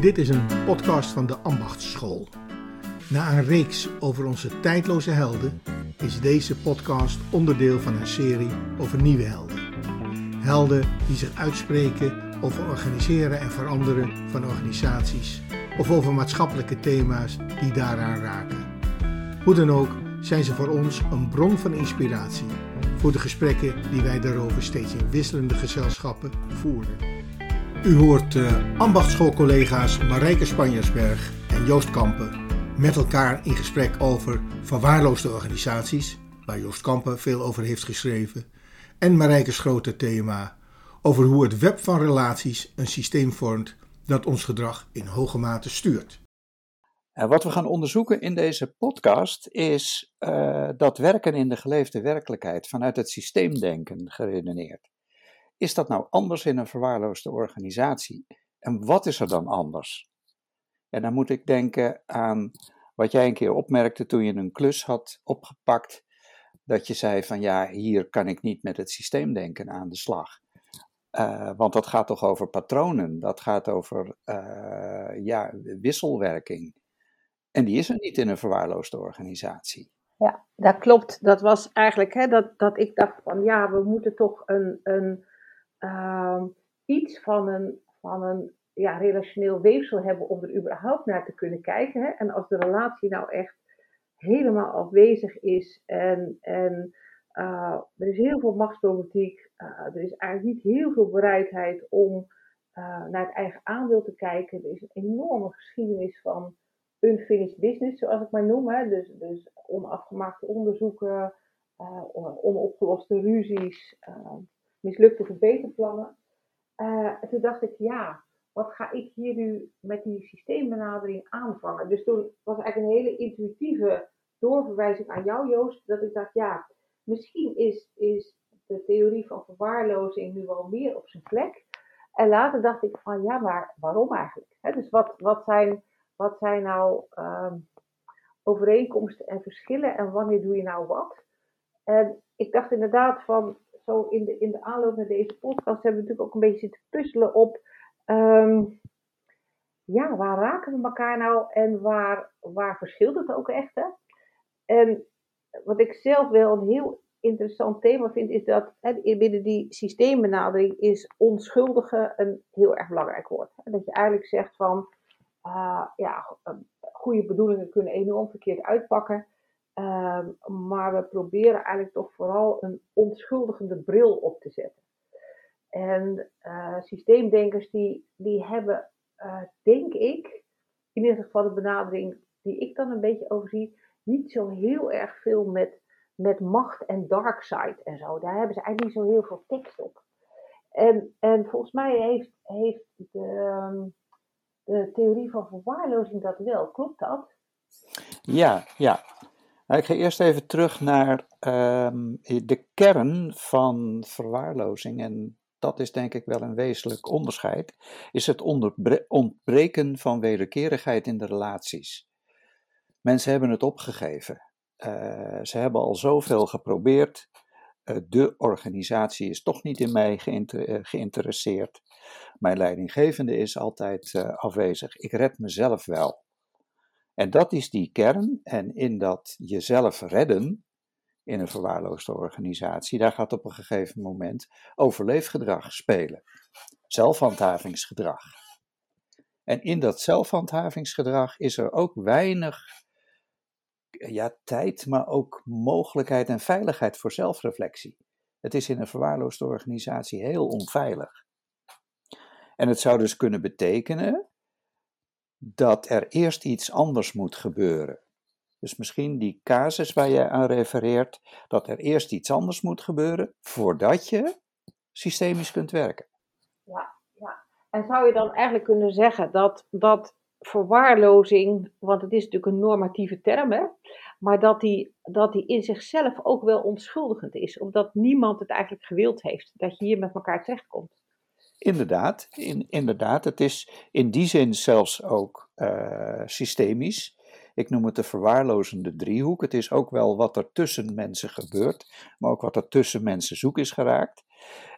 Dit is een podcast van de Ambachtsschool. Na een reeks over onze tijdloze helden is deze podcast onderdeel van een serie over nieuwe helden. Helden die zich uitspreken over organiseren en veranderen van organisaties of over maatschappelijke thema's die daaraan raken. Hoe dan ook zijn ze voor ons een bron van inspiratie voor de gesprekken die wij daarover steeds in wisselende gezelschappen voeren. U hoort uh, ambachtschoolcollega's Marijke Spanjersberg en Joost Kampen met elkaar in gesprek over verwaarloosde organisaties, waar Joost Kampen veel over heeft geschreven, en Marijke's grote thema over hoe het web van relaties een systeem vormt dat ons gedrag in hoge mate stuurt. En wat we gaan onderzoeken in deze podcast is uh, dat werken in de geleefde werkelijkheid vanuit het systeemdenken geredeneerd. Is dat nou anders in een verwaarloosde organisatie? En wat is er dan anders? En dan moet ik denken aan wat jij een keer opmerkte toen je een klus had opgepakt. Dat je zei van ja, hier kan ik niet met het systeemdenken aan de slag. Uh, want dat gaat toch over patronen, dat gaat over uh, ja, wisselwerking. En die is er niet in een verwaarloosde organisatie. Ja, dat klopt. Dat was eigenlijk hè, dat, dat ik dacht van ja, we moeten toch een, een, uh, iets van een, van een ja, relationeel weefsel hebben om er überhaupt naar te kunnen kijken. Hè? En als de relatie nou echt helemaal afwezig is en, en uh, er is heel veel machtsproblematiek, uh, er is eigenlijk niet heel veel bereidheid om uh, naar het eigen aandeel te kijken. Er is een enorme geschiedenis van unfinished business, zoals ik maar noem. Hè? Dus, dus onafgemaakte onderzoeken, onopgeloste ruzies, mislukte verbeterplannen. toen dacht ik, ja, wat ga ik hier nu met die systeembenadering aanvangen? Dus toen was eigenlijk een hele intuïtieve doorverwijzing aan jou, Joost, dat ik dacht, ja, misschien is, is de theorie van verwaarlozing nu wel meer op zijn plek. En later dacht ik van, ja, maar waarom eigenlijk? dus wat, wat, zijn, wat zijn nou ehm, overeenkomsten en verschillen en wanneer doe je nou wat? En ik dacht inderdaad van, zo in de, in de aanloop naar deze podcast hebben we natuurlijk ook een beetje zitten puzzelen op Um, ja, waar raken we elkaar nou en waar, waar verschilt het ook echt? Hè? En wat ik zelf wel een heel interessant thema vind, is dat hè, binnen die systeembenadering is onschuldige een heel erg belangrijk woord. Dat je eigenlijk zegt van, uh, ja, goede bedoelingen kunnen enorm verkeerd uitpakken. Uh, maar we proberen eigenlijk toch vooral een onschuldigende bril op te zetten. En uh, systeemdenkers die, die hebben, uh, denk ik, in ieder geval de benadering die ik dan een beetje overzie, niet zo heel erg veel met, met macht en dark side en zo. Daar hebben ze eigenlijk niet zo heel veel tekst op. En, en volgens mij heeft, heeft de, ehm, de theorie van verwaarlozing dat wel. Klopt dat? Ja, ja. Nou, ik ga eerst even terug naar um, de kern van verwaarlozing en dat is denk ik wel een wezenlijk onderscheid, is het ontbreken van wederkerigheid in de relaties. Mensen hebben het opgegeven. Uh, ze hebben al zoveel geprobeerd. Uh, de organisatie is toch niet in mij uh, geïnteresseerd. Mijn leidinggevende is altijd afwezig. Ik red mezelf wel. En dat is die kern. En in dat jezelf redden in een verwaarloosde organisatie, daar gaat op een gegeven moment overleefgedrag spelen. Zelfhandhavingsgedrag. En in dat zelfhandhavingsgedrag is er ook weinig ja, tijd, maar ook mogelijkheid en veiligheid voor zelfreflectie. Het is in een verwaarloosde organisatie heel onveilig. En het zou dus kunnen betekenen dat er eerst iets anders moet gebeuren. Dus misschien die casus waar je aan refereert, dat er eerst iets anders moet gebeuren voordat je systemisch kunt werken. Ja, ja. En zou je dan eigenlijk kunnen zeggen dat, dat verwaarlozing, want het is natuurlijk een normatieve term, hè, maar dat die, dat die in zichzelf ook wel onschuldigend is, omdat niemand het eigenlijk gewild heeft dat je hier met elkaar terechtkomt. Inderdaad, in, inderdaad. Het is in die zin zelfs ook uh, systemisch. Ik noem het de verwaarlozende driehoek. Het is ook wel wat er tussen mensen gebeurt, maar ook wat er tussen mensen zoek is geraakt.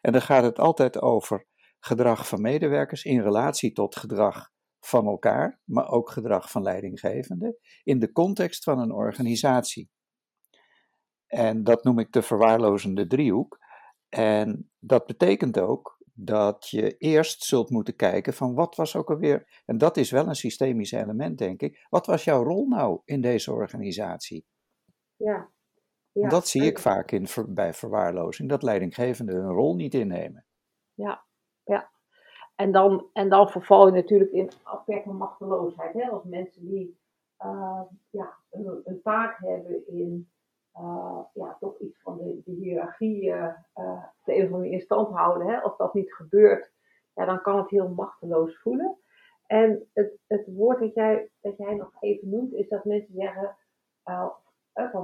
En dan gaat het altijd over gedrag van medewerkers in relatie tot gedrag van elkaar, maar ook gedrag van leidinggevenden in de context van een organisatie. En dat noem ik de verwaarlozende driehoek. En dat betekent ook dat je eerst zult moeten kijken van wat was ook alweer, en dat is wel een systemisch element denk ik, wat was jouw rol nou in deze organisatie? Ja. ja. Dat zie ik vaak in, bij verwaarlozing, dat leidinggevenden hun rol niet innemen. Ja, ja. En dan, en dan verval je natuurlijk in afwerking machteloosheid. Hè? Als mensen die uh, ja, een, een, taak hebben in uh, ja, toch iets van de, de hiërarchie uh, de een in stand houden. Hè? Als dat niet gebeurt, ja, dan kan het heel machteloos voelen. En het, het woord dat jij, dat jij nog even noemt, is dat mensen zeggen,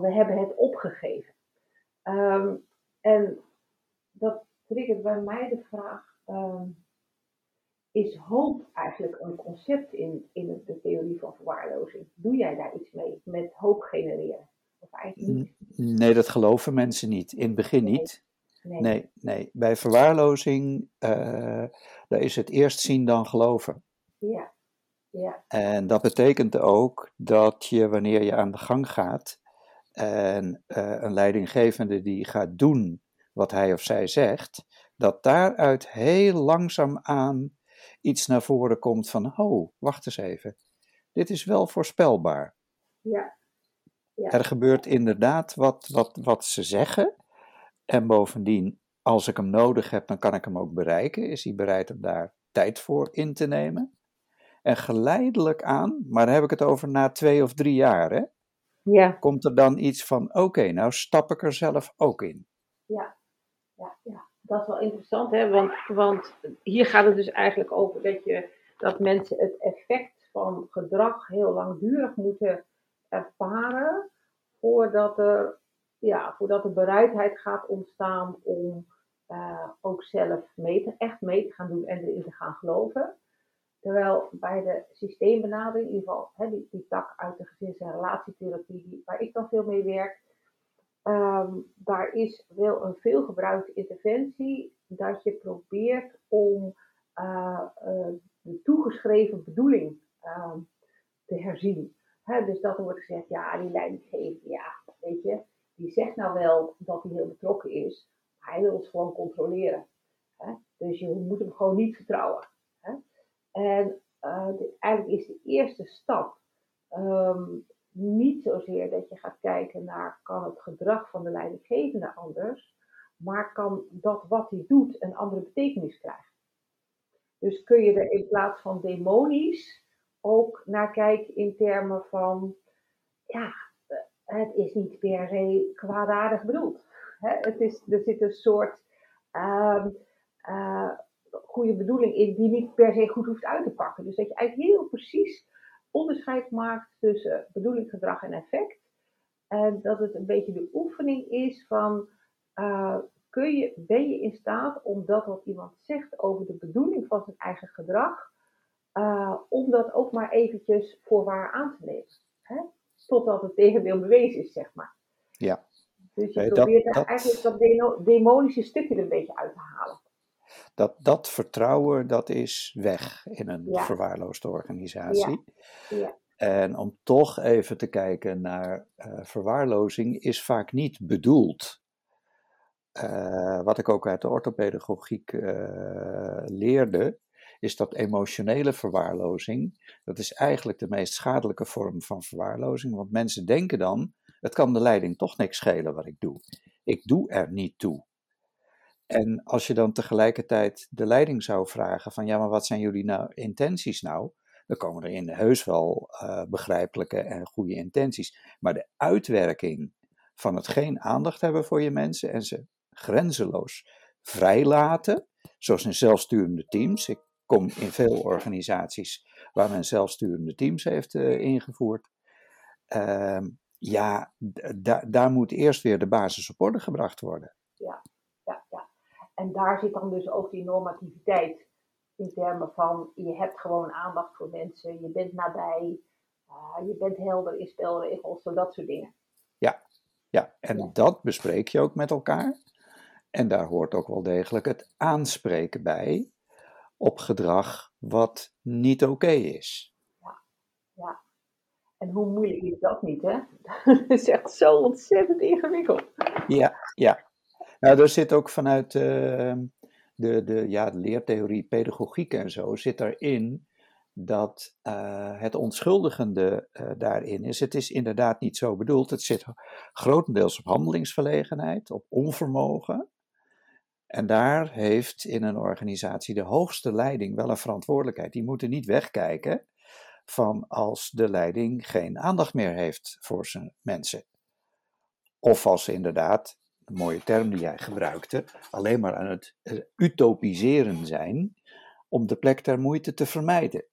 we hebben het opgegeven. Um, en dat triggert bij mij de vraag, um, is hoop eigenlijk een concept in, in de theorie van verwaarlozing? Doe jij daar iets mee, met hoop genereren? Of eigenlijk niet? Nee, dat geloven mensen niet. In het begin niet. Nee. nee, nee. Bij verwaarlozing, uh, daar is het eerst zien dan geloven. Ja. ja. En dat betekent ook dat je wanneer je aan de gang gaat en uh, een leidinggevende die gaat doen wat hij of zij zegt, dat daaruit heel langzaam aan iets naar voren komt van, oh, wacht eens even, dit is wel voorspelbaar. Ja. Ja. Er gebeurt inderdaad wat, wat, wat ze zeggen. En bovendien, als ik hem nodig heb, dan kan ik hem ook bereiken. Is hij bereid om daar tijd voor in te nemen? En geleidelijk aan, maar dan heb ik het over na twee of drie jaar, hè, ja. komt er dan iets van: oké, nou stap ik er zelf ook in. Ja, ja, ja dat is wel interessant, hè? Want, want hier gaat het dus eigenlijk over dat, je, dat mensen het effect van gedrag heel langdurig moeten ervaren voordat er, ja, voordat er bereidheid gaat ontstaan om uh, ook zelf mee echt mee te gaan doen en erin te gaan geloven. Terwijl bij de systeembenadering, in ieder geval hè, die, die tak uit de gezins- en relatietherapie, waar ik dan veel mee werk, Um, daar is wel een veelgebruikte interventie dat je probeert om uh, uh, de toegeschreven bedoeling uh, te herzien. Dus dat er wordt gezegd, ja, die leidinggever, ja, weet je, die zegt nou wel dat hij heel betrokken is, hij wil het gewoon controleren. Dus je moet hem gewoon niet vertrouwen. En de, eigenlijk is de eerste stap um, niet zozeer dat je gaat kijken naar kan het gedrag van de leidinggevende anders, maar kan dat wat hij doet een andere betekenis krijgen. Dus kun je er in plaats van demonisch ook naar kijken in termen van, ja, het is niet per se kwaadaardig bedoeld. Het is, er zit een soort uh, uh, goede bedoeling in die niet per se goed hoeft uit te pakken. Dus dat je eigenlijk heel precies onderscheid maakt tussen bedoeling, gedrag en effect. En dat het een beetje de oefening is van, uh, kun je, ben je in staat om dat wat iemand zegt over de bedoeling van zijn eigen gedrag, uh, om dat ook maar eventjes voor waar aan te nemen. Hè? Totdat het tegendeel bewezen is, zeg maar. Ja. Dus je probeert dat, dat... eigenlijk dat demonische stukje er een beetje uit te halen dat, dat vertrouwen dat is weg in een verwaarloosde organisatie. Ja. Ja. En om toch even te kijken naar uh, verwaarlozing is vaak niet bedoeld. Uh, wat ik ook uit de orthopedagogiek uh, leerde, is dat emotionele verwaarlozing, dat is eigenlijk de meest schadelijke vorm van verwaarlozing. Want mensen denken dan, het kan de leiding toch niks schelen wat ik doe. Ik doe er niet toe. En als je dan tegelijkertijd de leiding zou vragen van ja, maar wat zijn jullie nou, intenties nou? Dan komen er in heus wel uh, begrijpelijke en goede intenties. Maar de uitwerking van het geen aandacht hebben voor je mensen en ze grenzeloos vrijlaten, zoals in zelfsturende teams. Kom in veel organisaties waar men zelfsturende teams heeft uh, ingevoerd. Uh, ja, daar moet eerst weer de basis op orde gebracht worden. Ja. En daar zit dan dus ook die normativiteit in termen van je hebt gewoon aandacht voor mensen, je bent nabij, uh, je bent helder in spelregels, zo dat soort dingen. Ja, ja. en dat bespreek je ook met elkaar. En daar hoort ook wel degelijk het aanspreken bij. Op gedrag wat niet oké is. Ja, ja. En hoe moeilijk is dat niet, hè? Dat is echt zo ontzettend ingewikkeld. Ja, ja. Nou, er zit ook vanuit uh, de, de, ja, de leertheorie, pedagogiek en zo, zit erin dat uh, het onschuldigende uh, daarin is. Het is inderdaad niet zo bedoeld. Het zit grotendeels op handelingsverlegenheid, op onvermogen. En daar heeft in een organisatie de hoogste leiding wel een verantwoordelijkheid. Die moeten niet wegkijken van als de leiding geen aandacht meer heeft voor zijn mensen. Of als ze inderdaad, een mooie term die jij gebruikte, alleen maar aan het eh, utopiseren zijn om de plek ter moeite te vermijden.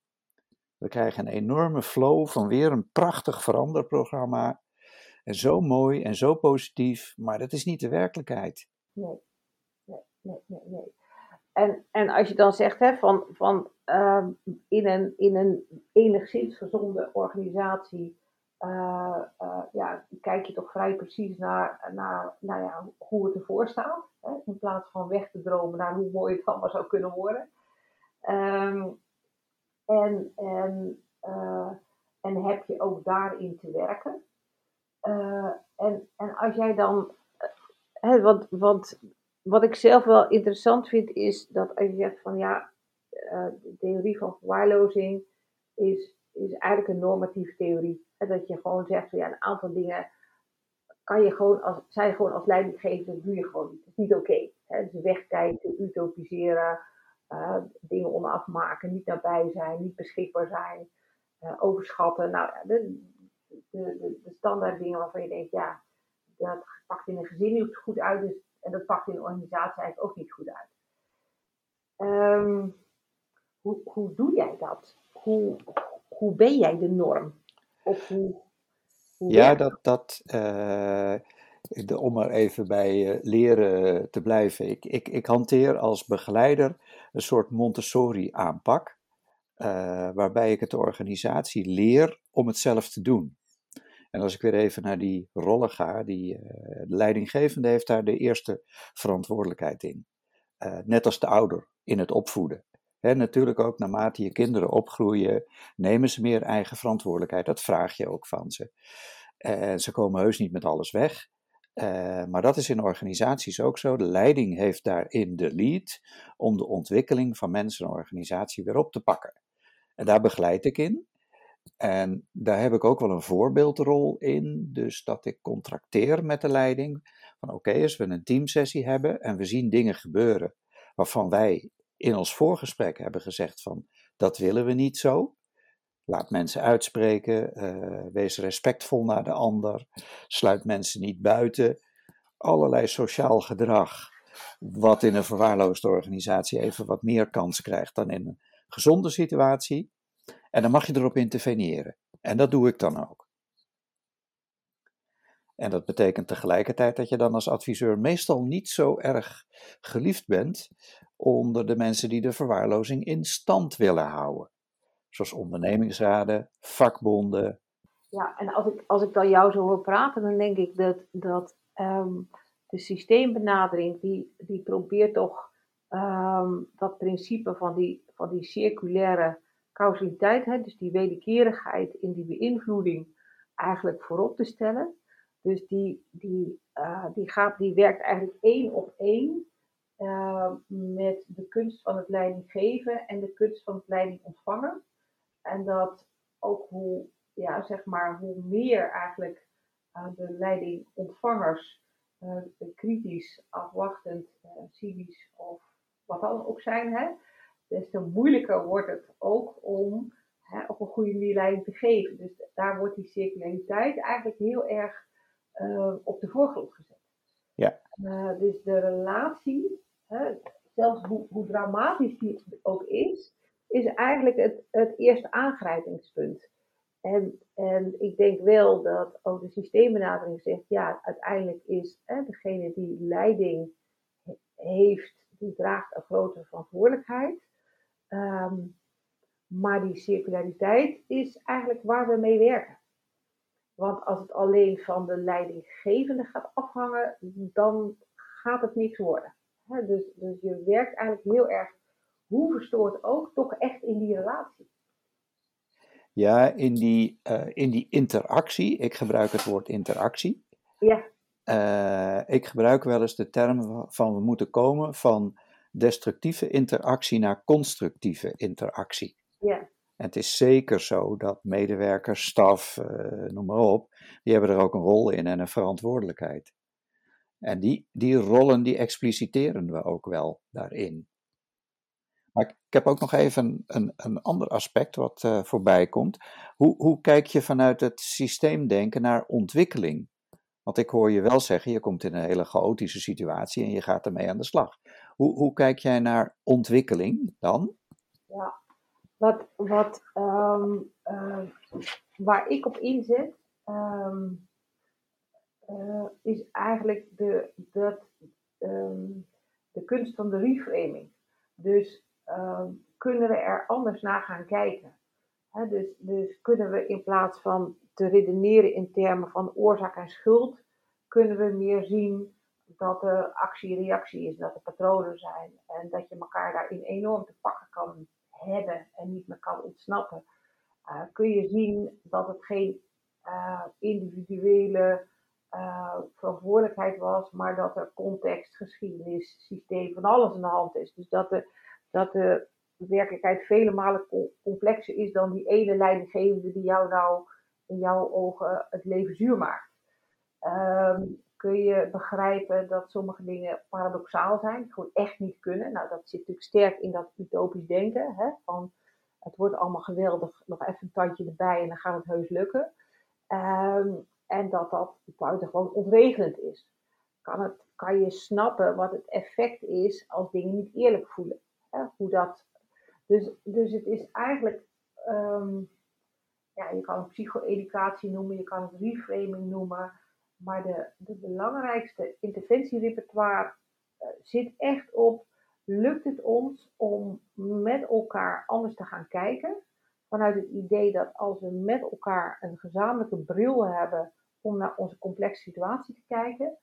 We krijgen een enorme flow van weer een prachtig veranderprogramma. En zo mooi en zo positief, maar dat is niet de werkelijkheid. Nee, nee, nee, nee. En, en als je dan zegt hè, van, van uh, in, een, in een enigszins gezonde organisatie, uh, uh, ja, kijk je toch vrij precies naar, naar nou ja, hoe het ervoor staat. Hè, in plaats van weg te dromen naar hoe mooi het allemaal zou kunnen worden. Um, en, en, uh, en heb je ook daarin te werken. En, en als jij dan, hè, want, want wat ik zelf wel interessant vind, is dat als je zegt van ja, uh, de theorie van verwaarlozing is, is eigenlijk een normatieve theorie. Dat je gewoon zegt van ja, een aantal dingen kan je gewoon als, zijn gewoon als leidinggever, dat doe je gewoon niet. Dat is niet oké. Dus wegkijken, utopiseren, uh, dingen onaf maken, niet nabij zijn, niet beschikbaar zijn, uh, overschatten. Nou, de, de, de, standaard dingen waarvan je denkt, ja, dat pakt in een gezin niet goed uit, dus, en dat pakt in een organisatie eigenlijk ook niet goed uit. Um, hoe, hoe doe jij dat? Hoe, hoe ben jij de norm? Of hoe, hoe ja, dat, dat uh, de, om er even bij uh, leren te blijven. Ik, ik, ik hanteer als begeleider een soort Montessori-aanpak, uh, waarbij ik het de organisatie leer om het zelf te doen. En als ik weer even naar die rollen ga, die, uh, de leidinggevende heeft daar de eerste verantwoordelijkheid in. Uh, net als de ouder in het opvoeden. He, natuurlijk ook naarmate je kinderen opgroeien, nemen ze meer eigen verantwoordelijkheid. Dat vraag je ook van ze. En ze komen heus niet met alles weg. Uh, maar dat is in organisaties ook zo. De leiding heeft daarin de lead om de ontwikkeling van mensen en organisatie weer op te pakken. En daar begeleid ik in. En daar heb ik ook wel een voorbeeldrol in. Dus dat ik contracteer met de leiding. Van oké, als we een teamsessie hebben en we zien dingen gebeuren waarvan wij in ons voorgesprek hebben gezegd van dat willen we niet zo. Laat mensen uitspreken, uh, wees respectvol naar de ander, sluit mensen niet buiten. Allerlei sociaal gedrag, wat in een verwaarloosde organisatie even wat meer kans krijgt dan in een gezonde situatie. En dan mag je erop interveneren. En dat doe ik dan ook. En dat betekent tegelijkertijd dat je dan als adviseur meestal niet zo erg geliefd bent onder de mensen die de verwaarlozing in stand willen houden zoals ondernemingsraden, vakbonden. Ja, en als ik, als ik dan jou zo hoor praten, dan denk ik dat, dat um, de systeembenadering, die, die probeert toch um, dat principe van die, van die circulaire causaliteit, hè, dus die wederkerigheid in die beïnvloeding, eigenlijk voorop te stellen. Dus die, die, uh, die, gaat, die werkt eigenlijk één op één uh, met de kunst van het leiding geven en de kunst van het leiding ontvangen. En dat ook hoe, ja, zeg maar, hoe meer eigenlijk uh, de leidingontvangers kritisch, afwachtend, cynisch of wat dan ook zijn, hè, des te moeilijker wordt het ook om hè, op een goede manier leiding te geven. Dus daar wordt die circulariteit eigenlijk heel erg op de voorgrond gezet. Ja. dus de relatie, hè, zelfs hoe, hoe dramatisch die ook is, is eigenlijk het, het eerste aangrijpingspunt. En, en ik denk wel dat ook de systeembenadering zegt, ja, uiteindelijk is hè, degene die leiding heeft, die draagt een grotere verantwoordelijkheid. Um, maar die circulariteit is eigenlijk waar we mee werken. Want als het alleen van de leidinggevende gaat afhangen, dan gaat het niks worden. dus, dus je werkt eigenlijk heel erg hoe verstoort ook toch echt in die relatie. Ja, in die, uh, in die interactie, ik gebruik het woord interactie. Ja. Uh, ik gebruik wel eens de term van we moeten komen van destructieve interactie naar constructieve interactie. Ja. En het is zeker zo dat medewerkers, staf, uh, noem maar op, die hebben er ook een rol in en een verantwoordelijkheid. En die, die rollen die expliciteren we ook wel daarin. Maar ik heb ook nog even een, een, een ander aspect wat uh, voorbij komt. Hoe, hoe kijk je vanuit het systeemdenken naar ontwikkeling? Want ik hoor je wel zeggen, je komt in een hele chaotische situatie en je gaat ermee aan de slag. Hoe, hoe kijk jij naar ontwikkeling dan? Ja, wat, wat, um, uh, waar ik op inzet, um, is eigenlijk de, dat, um, de kunst van de reframing. Dus kunnen we er anders naar gaan kijken? Dus, dus kunnen we in plaats van te redeneren in termen van oorzaak en schuld, kunnen we meer zien dat er actie-reactie is, dat er patronen zijn en dat je elkaar daarin enorm te pakken kan hebben en niet meer kan ontsnappen. Uh, kun je zien dat het geen uh, individuele uh, verantwoordelijkheid was, maar dat er context, geschiedenis, systeem van alles aan de hand is. Dus dat de, dat de werkelijkheid vele malen complexer is dan die ene leidinggevende die jou nou in jouw ogen het leven zuur maakt. Um, kun je begrijpen dat sommige dingen paradoxaal zijn, gewoon echt niet kunnen. Nou, dat zit natuurlijk sterk in dat utopisch denken. Hè? Van, het wordt allemaal geweldig, nog even een tandje erbij en dan gaat het heus lukken. Um, en dat dat buitengewoon ontregelend is. Kan, het, kan je snappen wat het effect is als dingen niet eerlijk voelen? Hè? Hoe dat, dus, dus het is eigenlijk, um, ja, je kan het psycho-educatie noemen, je kan het reframing noemen. Maar de, de belangrijkste interventierepertoire uh, zit echt op, lukt het ons om met elkaar anders te gaan kijken? Vanuit het idee dat als we met elkaar een gezamenlijke bril hebben om naar onze complexe situatie te kijken,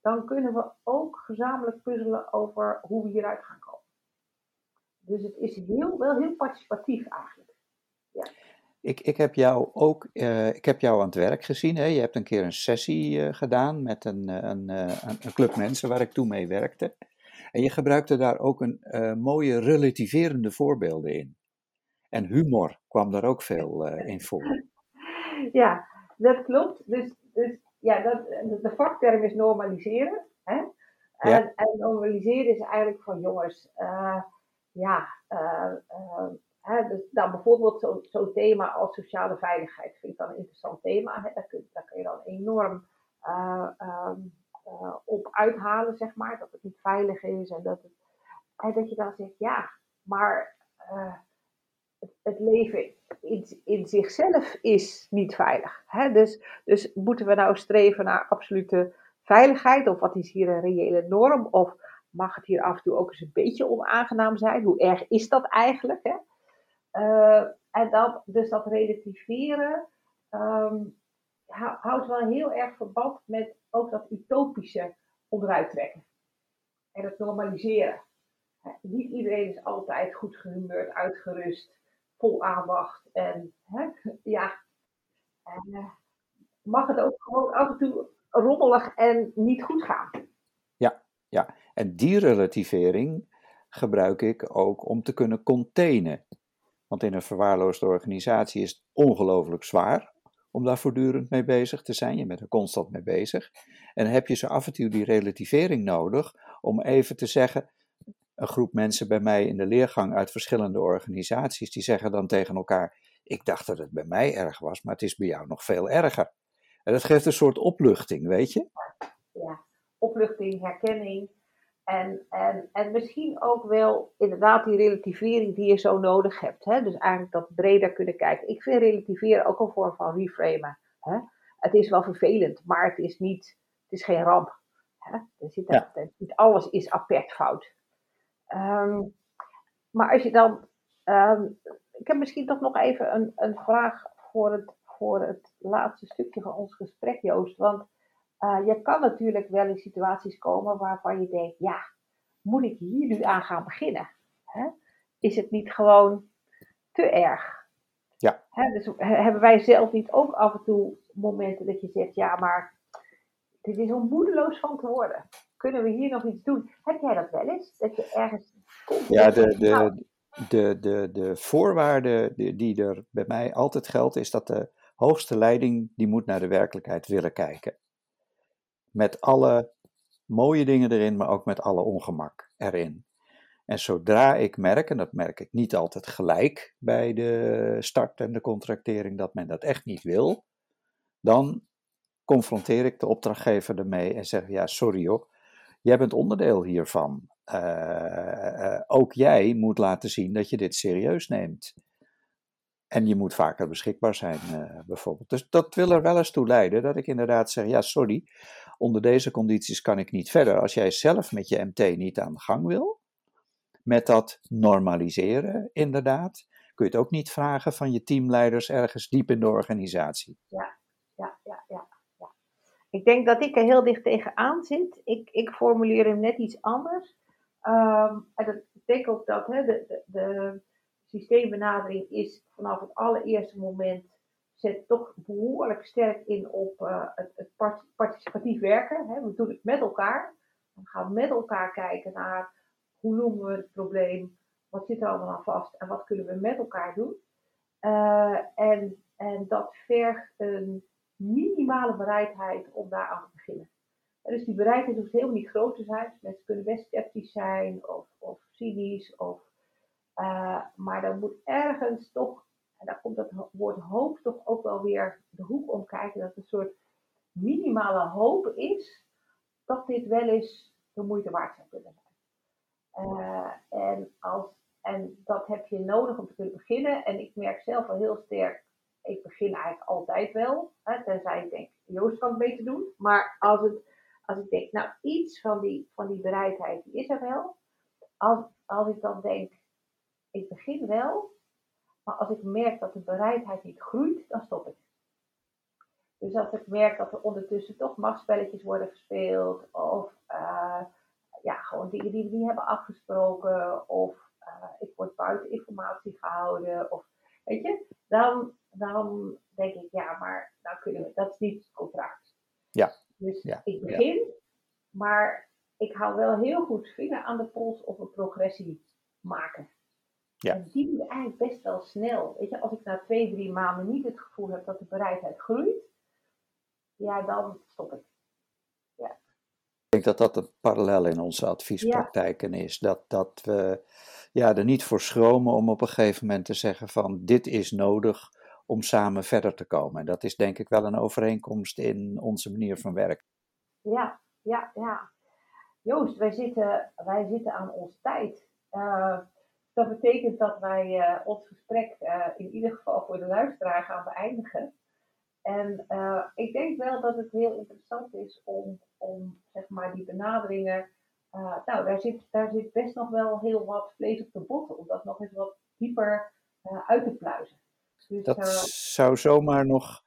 dan kunnen we ook gezamenlijk puzzelen over hoe we hieruit gaan komen. Dus het is heel, wel heel participatief eigenlijk. Ja. Ik, ik heb jou ook uh, ik heb jou aan het werk gezien. Hè? Je hebt een keer een sessie uh, gedaan met een, uh, een, een, club mensen waar ik toen mee werkte. En je gebruikte daar ook een mooie relativerende voorbeelden in. En humor kwam daar ook veel in voor. Ja, dat klopt. Dus, dus ja, dat, de vakterm is normaliseren. Hè? En, ja. en normaliseren is eigenlijk van jongens, ja, Dus nou, bijvoorbeeld zo'n zo thema als sociale veiligheid vind ik dan een interessant thema. Hè. Daar, kun, je dan enorm uh, um, uh, op uithalen, zeg maar. Dat het niet veilig is en dat, het, dat je dan zegt, ja, maar uh, het, het, leven in, in, zichzelf is niet veilig. Dus, dus moeten we nou streven naar absolute veiligheid? Of wat is hier een reële norm? Of mag het hier af en toe ook eens een beetje onaangenaam zijn? Hoe erg is dat eigenlijk? Uh, en dat, dus dat relativeren um, houdt wel heel erg verband met ook dat utopische onderuit trekken. En het normaliseren. niet iedereen is altijd goed gehumeurd, uitgerust, vol aandacht. En ja, en, uh, mag het ook gewoon af en toe rommelig en niet goed gaan. Ja, ja. en die relativering gebruik ik ook om te kunnen containen. Want in een verwaarloosde organisatie is het ongelooflijk zwaar om daar voortdurend mee bezig te zijn. Je bent er constant mee bezig. En heb je zo af en toe die relativering nodig om even te zeggen. Een groep mensen bij mij in de leergang uit verschillende organisaties, die zeggen dan tegen elkaar: Ik dacht dat het bij mij erg was, maar het is bij jou nog veel erger. En dat geeft een soort opluchting, weet je? Ja, opluchting, herkenning. En, en, en misschien ook wel inderdaad die relativering die je zo nodig hebt. Hè? Dus eigenlijk dat breder kunnen kijken. Ik vind relativeren ook een vorm van reframen. Hè? Het is wel vervelend, maar het is, niet, het is geen ramp. Hè? Er zit ja. Niet alles is apert fout. Um, maar als je dan. Um, ik heb misschien toch nog even een, een vraag voor het, voor het laatste stukje van ons gesprek, Joost. Want uh, je kan natuurlijk wel in situaties komen waarvan je denkt, ja, moet ik hier nu aan gaan beginnen? Hè? is het niet gewoon te erg? Ja. dus hebben wij zelf niet ook af en toe momenten dat je zegt, ja, maar dit is om moedeloos van te worden. Kunnen we hier nog iets doen? Heb jij dat wel eens? Dat je ergens komt? Ja, de, de, de, de, de voorwaarde die er bij mij altijd geldt, is dat de hoogste leiding die moet naar de werkelijkheid willen kijken. Met alle mooie dingen erin, maar ook met alle ongemak erin. En zodra ik merk, en dat merk ik niet altijd gelijk bij de start en de contractering, dat men dat echt niet wil, dan confronteer ik de opdrachtgever ermee en zeg: Ja, sorry joh, jij bent onderdeel hiervan. Uh, ook jij moet laten zien dat je dit serieus neemt. En je moet vaker beschikbaar zijn, uh, bijvoorbeeld. Dus dat wil er wel eens toe leiden dat ik inderdaad zeg: ja, sorry, onder deze condities kan ik niet verder. Als jij zelf met je MT niet aan de gang wil, met dat normaliseren, inderdaad, kun je het ook niet vragen van je teamleiders ergens diep in de organisatie. Ja, ja, ja, ja. ja. Ik denk dat ik er heel dicht tegenaan zit. Ik, ik formuleer hem net iets anders. Um, en dat betekent ook dat hè, de, de, de systeembenadering is vanaf het allereerste moment zet toch behoorlijk sterk in op uh, het, participatief werken. Hè. We doen het met elkaar. Dan gaan we met elkaar kijken naar hoe noemen we het probleem, wat zit er allemaal vast en wat kunnen we met elkaar doen. Uh, en, en dat vergt een minimale bereidheid om daar aan te beginnen. Dus die bereidheid hoeft helemaal niet groot te zijn. Mensen kunnen best sceptisch zijn of, of cynisch. Of, uh, maar dan moet ergens toch, en daar komt dat woord hoop toch ook wel weer de hoek om kijken, dat het een soort minimale hoop is dat dit wel eens de moeite waard zou kunnen zijn. Uh, en, als, en dat heb je nodig om te kunnen beginnen. En ik merk zelf al heel sterk, ik begin eigenlijk altijd wel. Hè, tenzij ik denk, Joost kan het beter doen. Maar als het als ik denk, nou, iets van die, van die bereidheid, die is er wel. Als, als ik dan denk, ik begin wel, maar als ik merk dat de bereidheid niet groeit, dan stop ik. Dus als ik merk dat er ondertussen toch machtspelletjes worden gespeeld, of uh, ja, gewoon dingen die we niet hebben afgesproken, of uh, ik word buiten informatie gehouden, of weet je, dan, dan denk ik, ja, maar nou kunnen we, dat is niet het contract. Ja. Dus ik begin, maar ik hou wel heel goed vinger aan de pols op een progressie maken. Ja. En die moet eigenlijk best wel snel. Weet je, als ik na twee, drie maanden niet het gevoel heb dat de bereidheid groeit, ja, dan stop ik. Ja. Ik denk dat dat een parallel in onze adviespraktijken is. Dat, dat we ja, er niet voor schromen om op een gegeven moment te zeggen van dit is nodig om samen verder te komen. En dat is denk ik wel een overeenkomst in onze manier van werken. Ja, ja, ja. Joost, wij zitten, wij zitten aan onze tijd. Uh, dat betekent dat wij uh, ons gesprek uh, in ieder geval voor de luisteraar gaan beëindigen. En ik denk wel dat het heel interessant is om, om zeg maar, die benaderingen. nou, daar zit, daar zit best nog wel heel wat vlees op de botten, om dat nog eens wat dieper uit te pluizen. Dus, dat, zou zomaar nog,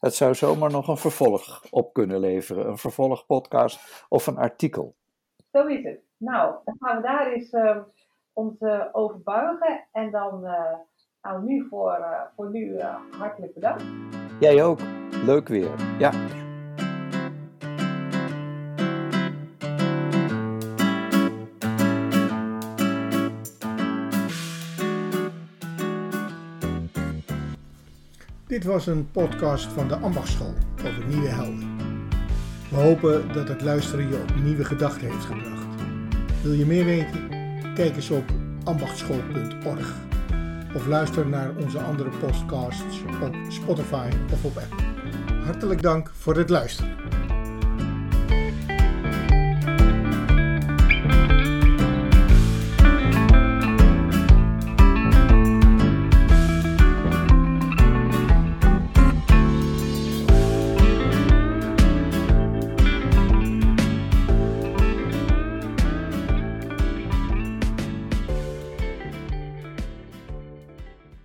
dat zou zomaar nog een vervolg op kunnen leveren. Een vervolgpodcast of een artikel. Zo is het. Nou, dan gaan we daar eens uh, ons uh, over buigen. En dan, uh, nou nu voor, voor nu hartelijk bedankt. Jij ook. Leuk weer. Ja. Dit was een podcast van de Ambachtschool over nieuwe helden. We hopen dat het luisteren je op nieuwe gedachten heeft gebracht. Wil je meer weten? Kijk eens op ambachtschool.org of luister naar onze andere podcasts op Spotify of op Apple. Hartelijk dank voor het luisteren.